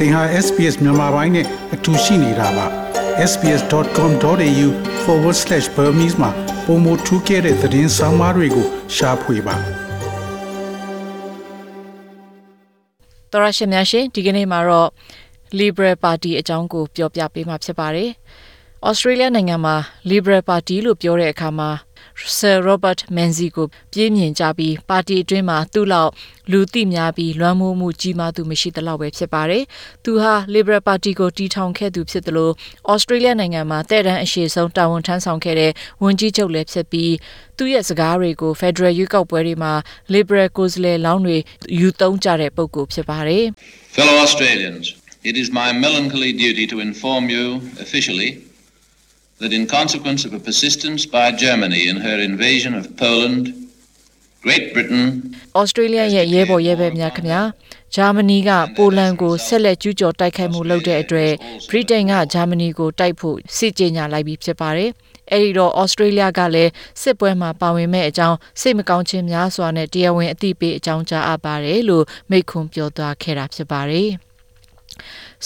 သင်ဟာ SPS မြန်မာပိုင်းနဲ့အတူရှိနေတာပါ sps.com.au/burmese မှာပုံမထူးခဲ့တဲ့သတင်းစာမားတွေကိုရှားဖွေပါတော်ရရှိများရှင်ဒီကနေ့မှာတော့ Liberal Party အကြောင်းကိုပြောပြပေးမှာဖြစ်ပါတယ်။ Australia နိုင်ငံမှာ Liberal Party လို့ပြောတဲ့အခါမှာ Sir Robert Menzies ကိုပြင်းမြင်ကြပြီးပါတီအတွင်းမှာသူ့လောက်လူသိများပြီးလွှမ်းမိုးမှုကြီးမားသူမရှိသလောက်ပဲဖြစ်ပါတယ်။သူဟာ Liberal Party ကိုတီထောင်ခဲ့သူဖြစ်တယ်လို့ Australia နိုင်ငံမှာတဲ့တန်းအရှိဆုံးတာဝန်ထမ်းဆောင်ခဲ့တဲ့ဝန်ကြီးချုပ်လည်းဖြစ်ပြီးသူ့ရဲ့စကားတွေကို Federal ရွေးကောက်ပွဲတွေမှာ Liberal ကိုယ်စားလှယ်လောင်းတွေယူသုံးကြတဲ့ပုံကိုဖြစ်ပါတယ်။ Fellow Australians, it is my melancholy duty to inform you officially that in consequence of a persistence by Germany in her invasion of Poland, Great Britain Australia ရဲ့ရဲဘော်ရဲဘက်များခင်ဗျာဂျာမနီကပိုလန်ကိုဆက်လက်ကျူးကျော်တိုက်ခိုက်မှုလုပ်တဲ့အတွက်ဗြိတိန်ကဂျာမနီကိုတိုက်ဖို့စစ်ကြေညာလိုက်ပြီးဖြစ်ပါတယ်။အဲဒီတော့ဩစတြေးလျကလည်းစစ်ပွဲမှာပါဝင်မဲ့အကြောင်းစိတ်မကောင်းခြင်းများစွာနဲ့တရားဝင်အသိပေးအကြောင်းကြားအပ်ပါတယ်လို့မိန့်ခွန်းပြောသွားခဲ့တာဖြစ်ပါတယ်။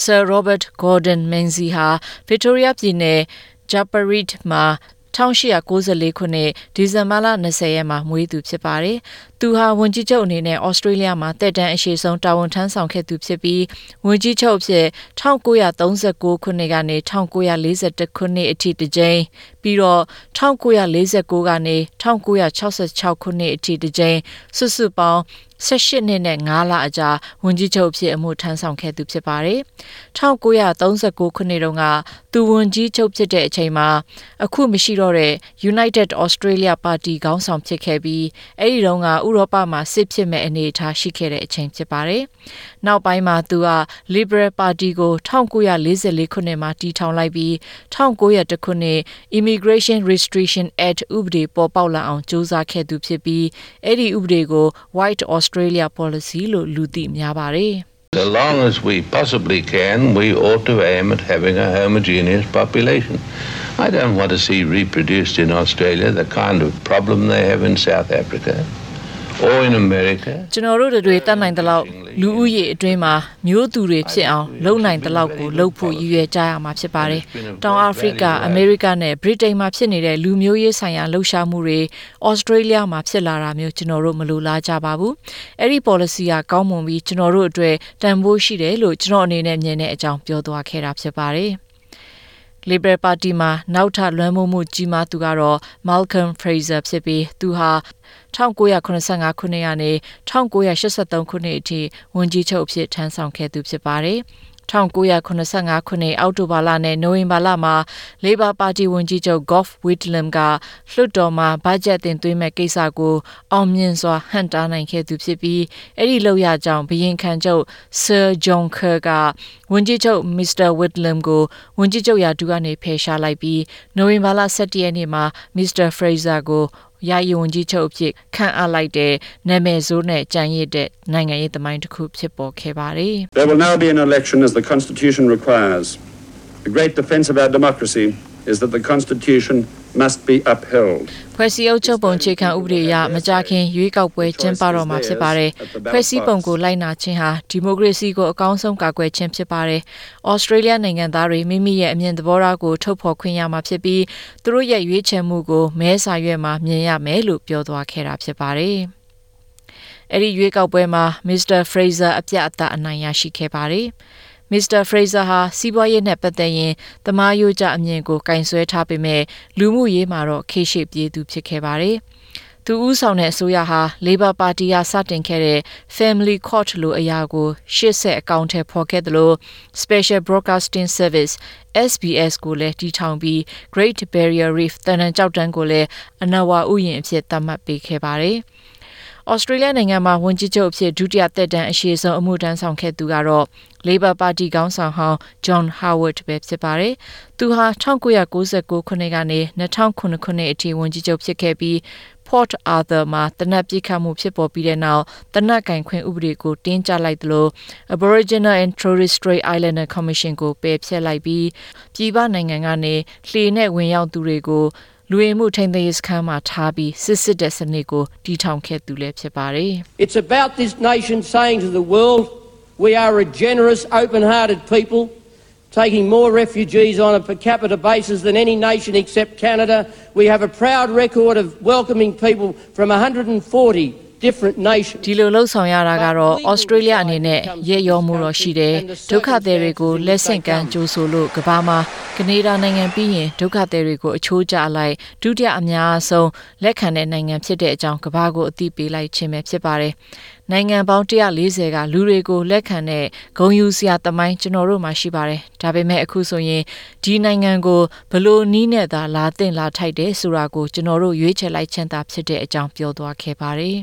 Sir Robert Gordon Menzies ဟာ Victoria ပြည်နယ် Japarit မှာ1894ခုနှစ်ဒီဇင်ဘာလ20ရက်မှာမွေးသူဖြစ်ပါတယ်။သူဟာဝန်ကြီးချုပ်အနေနဲ့ဩစတြေးလျမှာတက်တန်းအရှိဆုံးတာဝန်ထမ်းဆောင်ခဲ့သူဖြစ်ပြီးဝန်ကြီးချုပ်အဖြစ်1939ခုနှစ်ကနေ1941ခုနှစ်အထိတစ်ကြိမ်ပြီးတော့1949ကနေ1966ခုနှစ်အထိတစ်ကြိမ်စုစုပေါင်း 18နှစ်နဲ့9လအကြာဝန်ကြီးချုပ်ဖြစ်အမှုထမ်းဆောင်ခဲ့သူဖြစ်ပါတယ်။1939ခုနှစ်တုန်းကသူဝန်ကြီးချုပ်ဖြစ်တဲ့အချိန်မှာအခုမရှိတော့တဲ့ United Australia Party ခေါင်းဆောင်ဖြစ်ခဲ့ပြီးအဲ့ဒီတုန်းကဥရောပမှာစစ်ဖြစ်မဲ့အနေအထားရှိခဲ့တဲ့အချိန်ဖြစ်ပါတယ်။နောက်ပိုင်းမှာသူက Liberal Party ကို1944ခုနှစ်မှာတည်ထောင်လိုက်ပြီး1900ခုနှစ် Immigration Restriction Act ဥပဒေပေါ်ပေါက်လာအောင်စ조사ခဲ့သူဖြစ်ပြီးအဲ့ဒီဥပဒေကို White Australia Policy လို့လူသိများပါတယ်။ As long as we possibly can, we ought to aim at having a homogeneous population. I don't want to see reproduced in Australia the kind of problem they have in South Africa. Or in America ကျွန်တော်တို့တွေတတ်နိုင်တဲ့လောက်လူဦးရေအတွင်းမှာမျိုးသူတွေဖြစ်အောင်လုံနိုင်တဲ့လောက်ကိုလှုပ်ဖို့ရည်ရွယ်ကြရမှာဖြစ်ပါတယ်။တောင်အာဖရိကအမေရိကနဲ့ဗြိတိန်မှာဖြစ်နေတဲ့လူမျိုးရေးဆိုင်ရာလှုပ်ရှားမှုတွေဩစတြေးလျမှာဖြစ်လာတာမျိုးကျွန်တော်တို့မလိုလားကြပါဘူး။အဲ့ဒီ policy ကကောင်းမွန်ပြီးကျွန်တော်တို့အတွက်တန်ဖိုးရှိတယ်လို့ကျွန်တော်အနေနဲ့မြင်တဲ့အကြောင်းပြောသွားခဲ့တာဖြစ်ပါတယ်။ Liberal Party မှာနောက်ထပ်လွှမ်းမိုးမှုကြီးမားသူကတော့ Malcolm Fraser ဖြစ်ပြီးသူဟာ1985ခုနှစ်ကနေ1983ခုနှစ်အထိဝန်ကြီးချုပ်အဖြစ်ထမ်းဆောင်ခဲ့သူဖြစ်ပါတယ်။ 1985ခုနှစ်အောက်တိုဘာလနဲ့နိုဝင်ဘာလမှာ Labor Party ဝန်ကြီးချုပ် Gough Whitlam ကလွှတ်တော်မှာဘတ်ဂျက်တင်သွင်းမဲ့ကိစ္စကိုအောင်မြင်စွာဟန့်တားနိုင်ခဲ့သူဖြစ်ပြီးအဲ့ဒီလောက်ရကြောင်းဘရင်ခံချုပ် Sir John Kerr ကဝန်ကြီးချုပ် Mr. Whitlam ကိုဝန်ကြီးချုပ်ရာထူးကနေဖယ်ရှားလိုက်ပြီးနိုဝင်ဘာလ17ရက်နေ့မှာ Mr. Fraser ကို ယာယီဝန်ကြီးချုပ်အဖြစ်ခန့်အပ်လိုက်တဲ့နာမည်ဆိုးနဲ့ကြံရစ်တဲ့နိုင်ငံရေးသမိုင်းတစ်ခုဖြစ်ပေါ်ခဲ့ပါတယ်။ There will now be an election as the constitution requires. The great defense of our democracy is that the constitution must be upheld ဖွဲ့စည်းအုပ်ချုပ်ပုံခြေခံဥပဒေအရမကြခင်ရွေးကောက်ပွဲကျင်းပတော့မှာဖြစ်ပါတယ်ဖွဲ့စည်းပုံကိုလိုက်နာခြင်းဟာဒီမိုကရေစီကိုအကောင်းဆုံးကာကွယ်ခြင်းဖြစ်ပါတယ်ဩစတြေးလျနိုင်ငံသားတွေမိမိရဲ့အမြင်သဘောထားကိုထုတ်ဖော်ခွင့်ရမှာဖြစ်ပြီးသူတို့ရဲ့ရွေးချယ်မှုကိုမဲစာရွက်မှာမြင်ရမယ်လို့ပြောသွားခဲ့တာဖြစ်ပါတယ်အဲ့ဒီရွေးကောက်ပွဲမှာမစ္စတာဖရေးဇာအပြတ်အသတ်အနိုင်ရရှိခဲ့ပါတယ်။ မစ္စတာဖရေးဇာဟာစီးပွားရေးနဲ့ပတ်သက်ရင်သမားရိုးကျအမြင်ကိုကင်ဆယ်ထားပေမဲ့လူမှုရေးမှာတော့ခေရှိပြေးသူဖြစ်ခဲ့ပါတယ်။သူဦးဆောင်တဲ့အစိုးရဟာ Labor Party ကစတင်ခဲ့တဲ့ Family Court လိုအရာကိုရှေ့ဆက်အကောင့်ထဲဖော်ခဲ့တယ်လို့ Special Broadcasting Service SBS ကိုလည်းတီထောင်ပြီး Great Barrier Reef တန်တန်ကြောက်တန်းကိုလည်းအနာဝဥယျာဉ်အဖြစ်သတ်မှတ်ပေးခဲ့ပါတယ်။ ဩစတြေးလျနိုင်ငံမှာဝန်ကြီးချုပ်အဖြစ်ဒုတိယသက်တမ်းအရှိဆုံးအမှုထမ်းဆောင်ခဲ့သူကတော့ Labor Party ခေါင်းဆောင်ဟောင်း John Howard ပဲဖြစ်ပါတယ်။သူဟာ1999ခုနှစ်ကနေ2009ခုနှစ်အထိဝန်ကြီးချုပ်ဖြစ်ခဲ့ပြီး Port Arthur မှာတနက်ပြစ်ခတ်မှုဖြစ်ပေါ်ပြီးတဲ့နောက်တနက်ကင်ခွင့်ဥပဒေကိုတင်းကျပ်လိုက်သလို Aboriginal and Torres Strait Islander Commission ကိုပယ်ဖျက်လိုက်ပြီးပြည်ပနိုင်ငံကနေလှေနဲ့ဝင်ရောက်သူတွေကို လူဝင်မှုထိန်းသိမ်းရေးစခန်းမှာထားပြီးစစ်စစ်တဲ့စနစ်ကိုတည်ထောင်ခဲ့သူလည်းဖြစ်ပါတယ် It's about this nation saying to the world We are a generous, open hearted people, taking more refugees on a per capita basis than any nation except Canada. We have a proud record of welcoming people from 140 different nations. ဒီလိုလှုပ်ဆောင်ရတာကတော့ဩစတြေးလျအနေနဲ့ရေရောမှုတော့ရှိတယ်ဒုက္ခသည်တွေကိုလက်ဆင့်ကမ်းကြိုးဆိုလို့ကမ္ဘာမှာကနေဒါနိုင်ငံပြီးရင်ဒုက္ခသည်တွေကိုအချိုးကျလိုက်ဒုတိယအများဆုံးလက်ခံတဲ့နိုင်ငံဖြစ်တဲ့အကြောင်းကမ္ဘာကိုအသိပေးလိုက်ခြင်းပဲဖြစ်ပါတယ်နိုင်ငံပေါင်း140ကလူတွေကိုလက်ခံတဲ့ဂုံယူစရာတမိုင်းကျွန်တော်တို့မှာရှိပါတယ်ဒါပေမဲ့အခုဆိုရင်ဒီနိုင်ငံကိုဘလို့နီးနဲ့သာလာတင်လာထိုက်တယ်ဆိုတာကိုကျွန်တော်တို့ရွေးချယ်လိုက်ခြင်းသာဖြစ်တဲ့အကြောင်းပြောသွားခဲ့ပါတယ်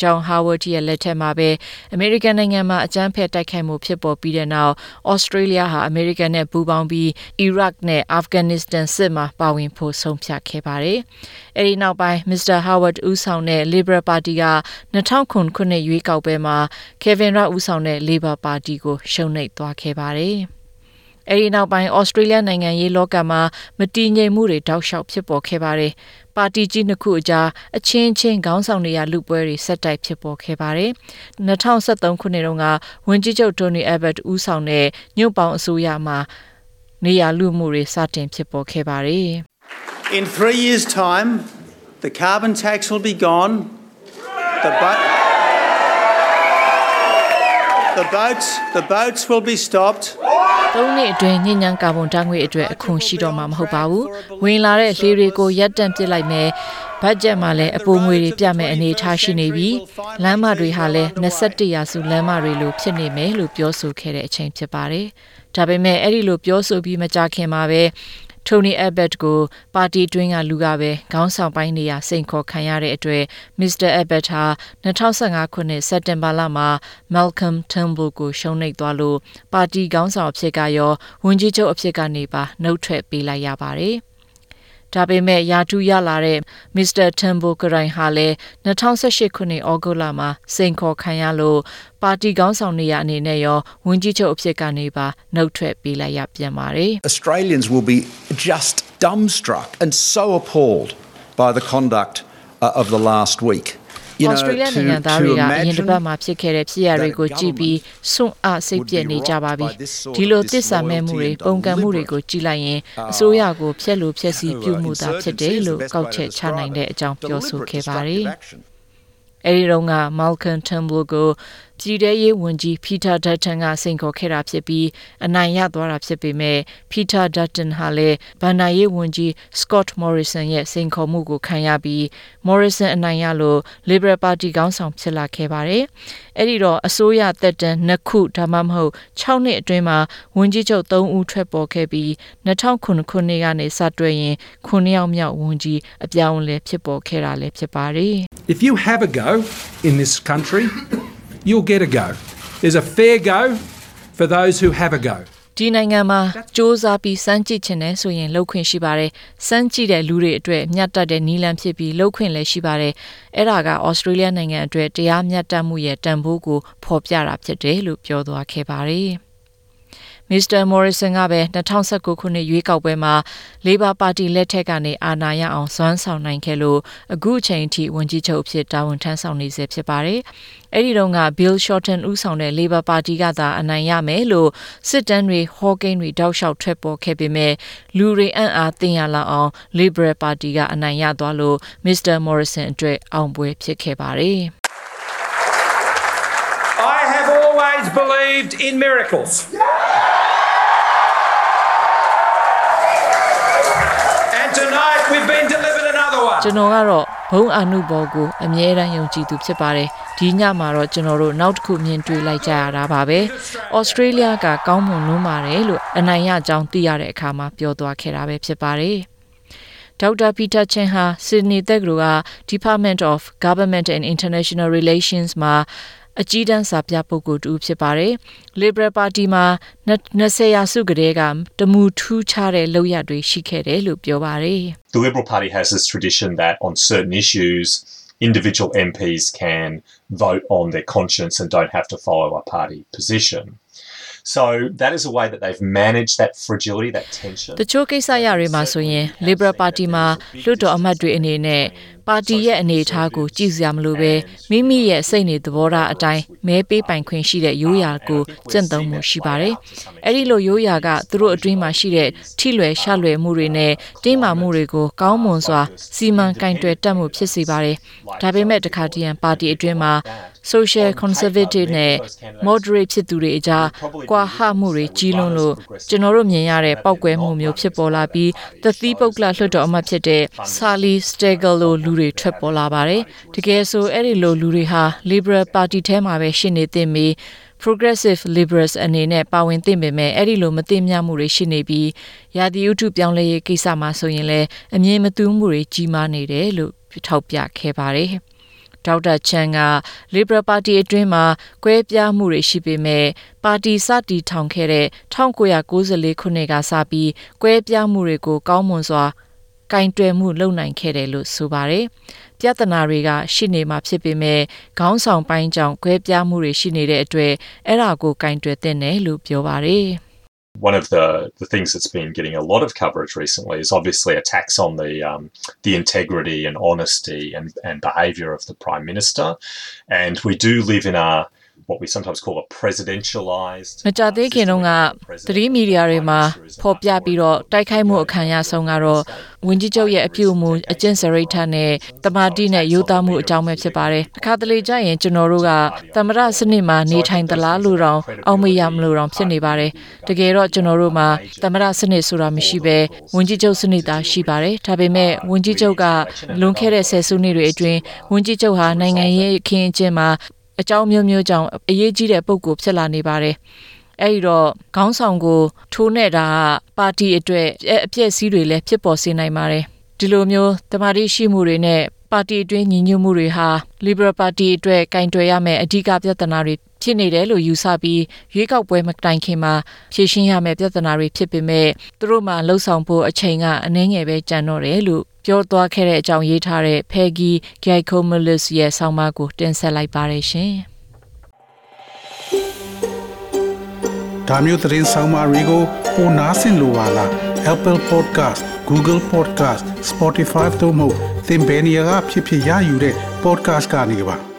ဂျွန်ဟာဝတ်ရဲ့လက်ထက်မှာပဲအမေရိကန်နိုင်ငံမှာအကြမ်းဖက်တိုက်ခိုက်မှုဖြစ်ပေါ်ပြီးတဲ့နောက်ဩစတြေးလျဟာအမေရိကန်နဲ့ပူးပေါင်းပြီးအီရတ်နဲ့အာဖဂန်နစ္စတန်စစ်မှာပါဝင်ဖို့ဆုံးဖြတ်ခဲ့ပါတယ်။အဲဒီနောက်ပိုင်းမစ္စတာဟာဝတ်ဦးဆောင်တဲ့ Liberal Party က2009ခုနှစ်ရွေးကောက်ပွဲမှာ Kevin Rudd ဦးဆောင်တဲ့ Labor Party ကိုရှုံးနိမ့်သွားခဲ့ပါတယ်။အဲဒီနောက်ပိုင်းဩစတြေးလျနိုင်ငံရေးလောကမှာမတည်ငြိမ်မှုတွေတောက်လျှောက်ဖြစ်ပေါ်ခဲ့ပါတယ်။ ပါတီကြီးနှစ်ခုအကြားအချင်းချင်းခေါင်းဆောင်နေရလူပွဲတွေဆက်တိုက်ဖြစ်ပေါ်ခဲ့ပါတယ်။2013ခုနှစ်တုန်းကဝန်ကြီးချုပ်တိုနီအဘတ်ဦးဆောင်တဲ့ညွန့်ပေါင်းအစိုးရမှာနေရလူမှုတွေစတင်ဖြစ်ပေါ်ခဲ့ပါတယ်။ In three years' time, the carbon tax will be gone. The, bo- the boats, the boats will be stopped. သုံးနှစ်အတွင်းညဉ့်ညမ်းကာဗွန်ဓာတ်ငွေအတွက်အခွန်ရှိတော့မှာမဟုတ်ပါဘူး။ဝင်လာတဲ့လှေတွေကိုရပ်တန့်ပစ်လိုက်မယ်။ဘတ်ဂျက်မှာလည်းအပိုငွေတွေပြမယ်အနေထားရှိနေပြီ။လမ်းမတွေဟာလည်း21ရာစုလမ်းမတွေလိုဖြစ်နေမယ်လို့ပြောဆိုခဲ့တဲ့အချိန်ဖြစ်ပါတယ်။ဒါပေမဲ့အဲ့ဒီလိုပြောဆိုပြီးမကြခင်မှာပဲ တိုနီအဘတ်ကိုပါတီတွင်းကလူကပဲခေါင်းဆောင်ပိုင်းနေရစိန်ခေါ်ခံရတဲ့အတွက်မစ္စတာအဘတ်ဟာ2015ခုနှစ်စက်တင်ဘာလမှာ Malcolm Turnbull ကိုရှုံးနိမ့်သွားလို့ပါတီခေါင်းဆောင်အဖြစ်ကရောဝန်ကြီးချုပ်အဖြစ်ကနေပါနှုတ်ထွက်ပေးလိုက်ရပါတယ်။ ဒါပေမဲ့ယာတူရလာတဲ့မစ္စတာတမ်ဘိုကရိုင်ဟာလည်း2018ခုနှစ်ဩဂုတ်လမှာစိန်ခေါ်ခံရလို့ပါတီခေါင်းဆောင်နေရအနေနဲ့ရောဝန်ကြီးချုပ်အဖြစ်ကနေပါနှုတ်ထွက်ပေးလိုက်ရပြန်ပါတယ် Australians will be just dumbstruck and so appalled by the conduct uh, of the last week. You ဩ know, စတြေးလျ to- နိုင်ငံသား to တွေကအရင်တစ်ပတ် imagine မှာဖြစ်ခဲ့တဲ့ဖြစ်ရပ်တွေကိုကြည့်ပြီးစွန့်အားစိတ်ပြည့်နေကြပါပြီဒီလိုတစ္ဆာမဲ့မှုတွေပုံကံမှုတွေကိုကြည့်လိုက်ရင်အစိုးရကိုဖျက်လို့ဖျက်ဆီးပြုမှုတာဖြစ်တယ်လို့ကောက်ချက်ချနိုင်တဲ့အကြောင်းပြောဆိုခဲ့ပါတယ်အဲဒီတော့က Malcolm Turnbull ကိုပြည်ထရေးဝန်ကြီး Peter Dutton ကစိန်ခေါ်ခဲ့တာဖြစ်ပြီးအနိုင်ရသွားတာဖြစ်ပေမဲ့ Peter Dutton ဟာလည်းဗန်နာရေးဝန်ကြီး Scott Morrison ရဲ့စိန်ခေါ်မှုကိုခံရပြီး Morrison အနိုင်ရလို့ Liberal Party ခေါင်းဆောင်ဖြစ်လာခဲ့ပါတယ်။အဲဒီတော့အစိုးရသက်တမ်းနှစ်ခုဒါမှမဟုတ်6နှစ်အတွင်းမှာဝန်ကြီးချုပ်3ဦးထွက်ပေါ်ခဲ့ပြီး2009ခုနှစ်ကနေစတွက်ရင်9ယောက်မြောက်ဝန်ကြီးအပြောင်းအလဲဖြစ်ပေါ်ခဲ့တာလည်းဖြစ်ပါတယ်။ If you have a go in this country, you'll get a go. There's a fair go for those who have a go. ဒီနိုင်ငံမှာစ조사ပြီးစမ်းကြည့်ခြင်းနဲ့ဆိုရင်လှုပ်ခွင့်ရှိပါတယ်။စမ်းကြည့်တဲ့လူတွေအတွက်မျှတတဲ့နီလန်ဖြစ်ပြီးလှုပ်ခွင့်လည်းရှိပါတယ်။အဲ့ဒါကဩစတြေးလျနိုင်ငံအတွက်တရားမျှတမှုရဲ့တန်ဖိုးကိုဖော်ပြတာဖြစ်တယ်လို့ပြောသွားခဲ့ပါတယ်။ Mr. Morrison ကပဲ2019ခုနှစ်ရွေးကောက်ပွဲမှာ Labor Party လက်ထက်ကနေအာဏာရအောင်စွမ်းဆောင်နိုင်ခဲ့လို့အခုအချိန်ထိဝန်ကြီးချုပ်အဖြစ်တာဝန်ထမ်းဆောင်နေဆဲဖြစ်ပါတယ်။အဲဒီတုန်းက Bill Shorten ဦးဆောင်တဲ့ Labor Party ကသာအနိုင်ရမယ်လို့စစ်တမ်းတွေဟောကိန်းတွေတောက်လျှောက်ထွက်ပေါ်ခဲ့ပေမဲ့လူတွေအံ့အားသင်ရလောက်အောင် Liberal Party ကအနိုင်ရသွားလို့ Mr. Morrison အတွက်အောင်ပွဲဖြစ်ခဲ့ပါတယ်။ believed in miracles. And tonight we've been delivered another one. ကျွန်တော်ကတော့ဘုံအာနုဘော်ကိုအမြဲတမ်းယုံကြည်သူဖြစ်ပါတယ်ဒီညမှာတော့ကျွန်တော်တို့နောက်တစ်ခုမြင်တွေ့လိုက်ကြရတာပါပဲဩစတြေးလျကကောင်းမွန်လွန်းပါတယ်လို့အနိုင်ရကြောင်းသိရတဲ့အခါမှာပြောသွားခဲ့တာပဲဖြစ်ပါတယ်ဒေါက်တာပီတာချင်ဟာစစ်ဒနီတက္ကသိုလ်က Department of Government and International Relations မှာ အကြီးတန်းစာပြပုဂ္ဂိုလ်တူဖြစ်ပါတယ်။ Liberal Party မှာ20ရာစုကတည်းကတမူထူးခြားတဲ့လောက်ရတွေရှိခဲ့တယ်လို့ပြောပါတယ်။ The Liberal Party has this tradition that on certain issues, individual MPs can vote on their conscience and don't have to follow a party position. So that is a way that they've managed that fragility, that tension. တချို့ကိစ္စရတွေမှာဆိုရင် Liberal Party မှာလွှတ်တော်အမတ်တွေအနေနဲ့ပါတီရဲ့အနေအထားကိုကြည့်စရာမလိုပဲမိမိရဲ့စိတ်နေသဘောထားအတိုင်းမဲပေးပိုင်ခွင့်ရှိတဲ့ရိုးရာကိုကျင့်သုံးမှုရှိပါတယ်။အဲ့ဒီလိုရိုးရာကသူတို့အတွင်းမှာရှိတဲ့ထိလွယ်ရှလွယ်မှုတွေနဲ့တင်းမာမှုတွေကိုကောင်းမွန်စွာစီမံကင်တွယ်တတ်မှုဖြစ်စေပါတယ်။ဒါပေမဲ့တခါတည်းပါတီအတွင်းမှာ social conservative နဲ့ moderate ဖြစ်သူတွေအကြားကွာဟမှုတွေကြီးလွန်းလို့ကျွန်တော်တို့မြင်ရတဲ့ပောက်ကွဲမှုမျိုးဖြစ်ပေါ်လာပြီးသတိပုတ်ကလလွှတ်တော်အမတ်ဖြစ်တဲ့ Sally Stegel လိုလူတွေထွက်ပေါ်လာပါတယ်။တကယ်ဆိုအဲ့ဒီလိုလူတွေဟာ Liberal Party ထဲမှာပဲရှိနေသင့်ပြီး progressive liberals အနေနဲ့ပါဝင်သင့်ပေမဲ့အဲ့ဒီလိုမသိမြမှုတွေရှိနေပြီးရာသီဥတုပြောင်းလဲရေးကိစ္စမှာဆိုရင်လည်းအမြင်မတူးမှုတွေကြီးမားနေတယ်လို့ထောက်ပြခဲ့ပါတယ်။ ဒေါက်တာချန်က Liberal Party အတွင်းမှာကွဲပြားမှုတွေရှိပေမဲ့ပါတီစတီထောင်ခဲ့တဲ့1994ခုနှစ်ကစပြီးကွဲပြားမှုတွေကိုကောင်းမွန်စွာကင်တွယ်မှုလုပ်နိုင်ခဲ့တယ်လို့ဆိုပါတယ်။ပြဿနာတွေကရှိနေမှာဖြစ်ပေမဲ့ခေါင်းဆောင်ပိုင်းကြောင့်ကွဲပြားမှုတွေရှိနေတဲ့အတွက်အဲ့ဒါကိုကင်တွယ်တဲ့တယ်လို့ပြောပါတယ်။ One of the, the things that's been getting a lot of coverage recently is obviously attacks on the um, the integrity and honesty and, and behaviour of the Prime Minister. And we do live in a what we sometimes call a presidentialized မကြသေးခင်တုန်းကသတင်းမီဒီယာတွေမှာဖော်ပြပြီးတော့တိုက်ခိုက်မှုအခမ်းအနားဆုံးကတော့ဝင်ကြီးချုပ်ရဲ့အပြုအမူအကျင့်စရိတ်ထနဲ့တမာတိနဲ့ယူသားမှုအကြောင်းပဲဖြစ်ပါတယ်။အခါတလေကျရင်ကျွန်တော်တို့ကသမရစနစ်မှာနေထိုင်သလားလို့တော့အောက်မေ့ရမလို့တော့ဖြစ်နေပါတယ်။တကယ်တော့ကျွန်တော်တို့မှာသမရစနစ်ဆိုတာမရှိဘဲဝင်ကြီးချုပ်စနစ်သာရှိပါတယ်။ဒါပေမဲ့ဝင်ကြီးချုပ်ကလွန်ခဲ့တဲ့ဆယ်စုနှစ်တွေအတွင်းဝင်ကြီးချုပ်ဟာနိုင်ငံရေးအခင်းအကျင်းမှာ အကြောင်းမျိုးမျိုးကြောင့်အရေးကြီးတဲ့ပုံကိုဖြစ်လာနေပါတယ်။အဲဒီတော့ခေါင်းဆောင်ကိုထိုးနေတာပါတီအတွက်အပြည့်စည်းတွေလည်းဖြစ်ပေါ်စေနိုင်ပါတယ်။ဒီလိုမျိုးတမာတိရှိမှုတွေနဲ့ပါတီအတွင်းညီညွတ်မှုတွေဟာ Liberal Party အတွက်ကင်တွယ်ရမယ့်အဓိကပြဿနာတွေဖြစ်နေတယ်လို့ယူဆပြီးရွေးကောက်ပွဲမတိုင်ခင်မှာဖြေရှင်းရမယ့်ပြဿနာတွေဖြစ်ပေမဲ့သူတို့မှလှုပ်ဆောင်ဖို့အချိန်ကအနည်းငယ်ပဲကြံတော့တယ်လို့ ပြောသွားခဲ့တဲ့အကြောင်းရေးထားတဲ့ Peggy Giacomolis ရဲ့ဆောင်းပါးကိုတင်ဆက်လိုက်ပါတယ်ရှင်။ဒါမျိုးသတင်းဆောင်မတွေကိုပိုနားဆင်လိုပါလား Apple Podcast Google Podcast Spotify တို့မှာသင်ပင်ရာဖြစ်ဖြစ်ရယူတဲ့ podcast ကနေပါ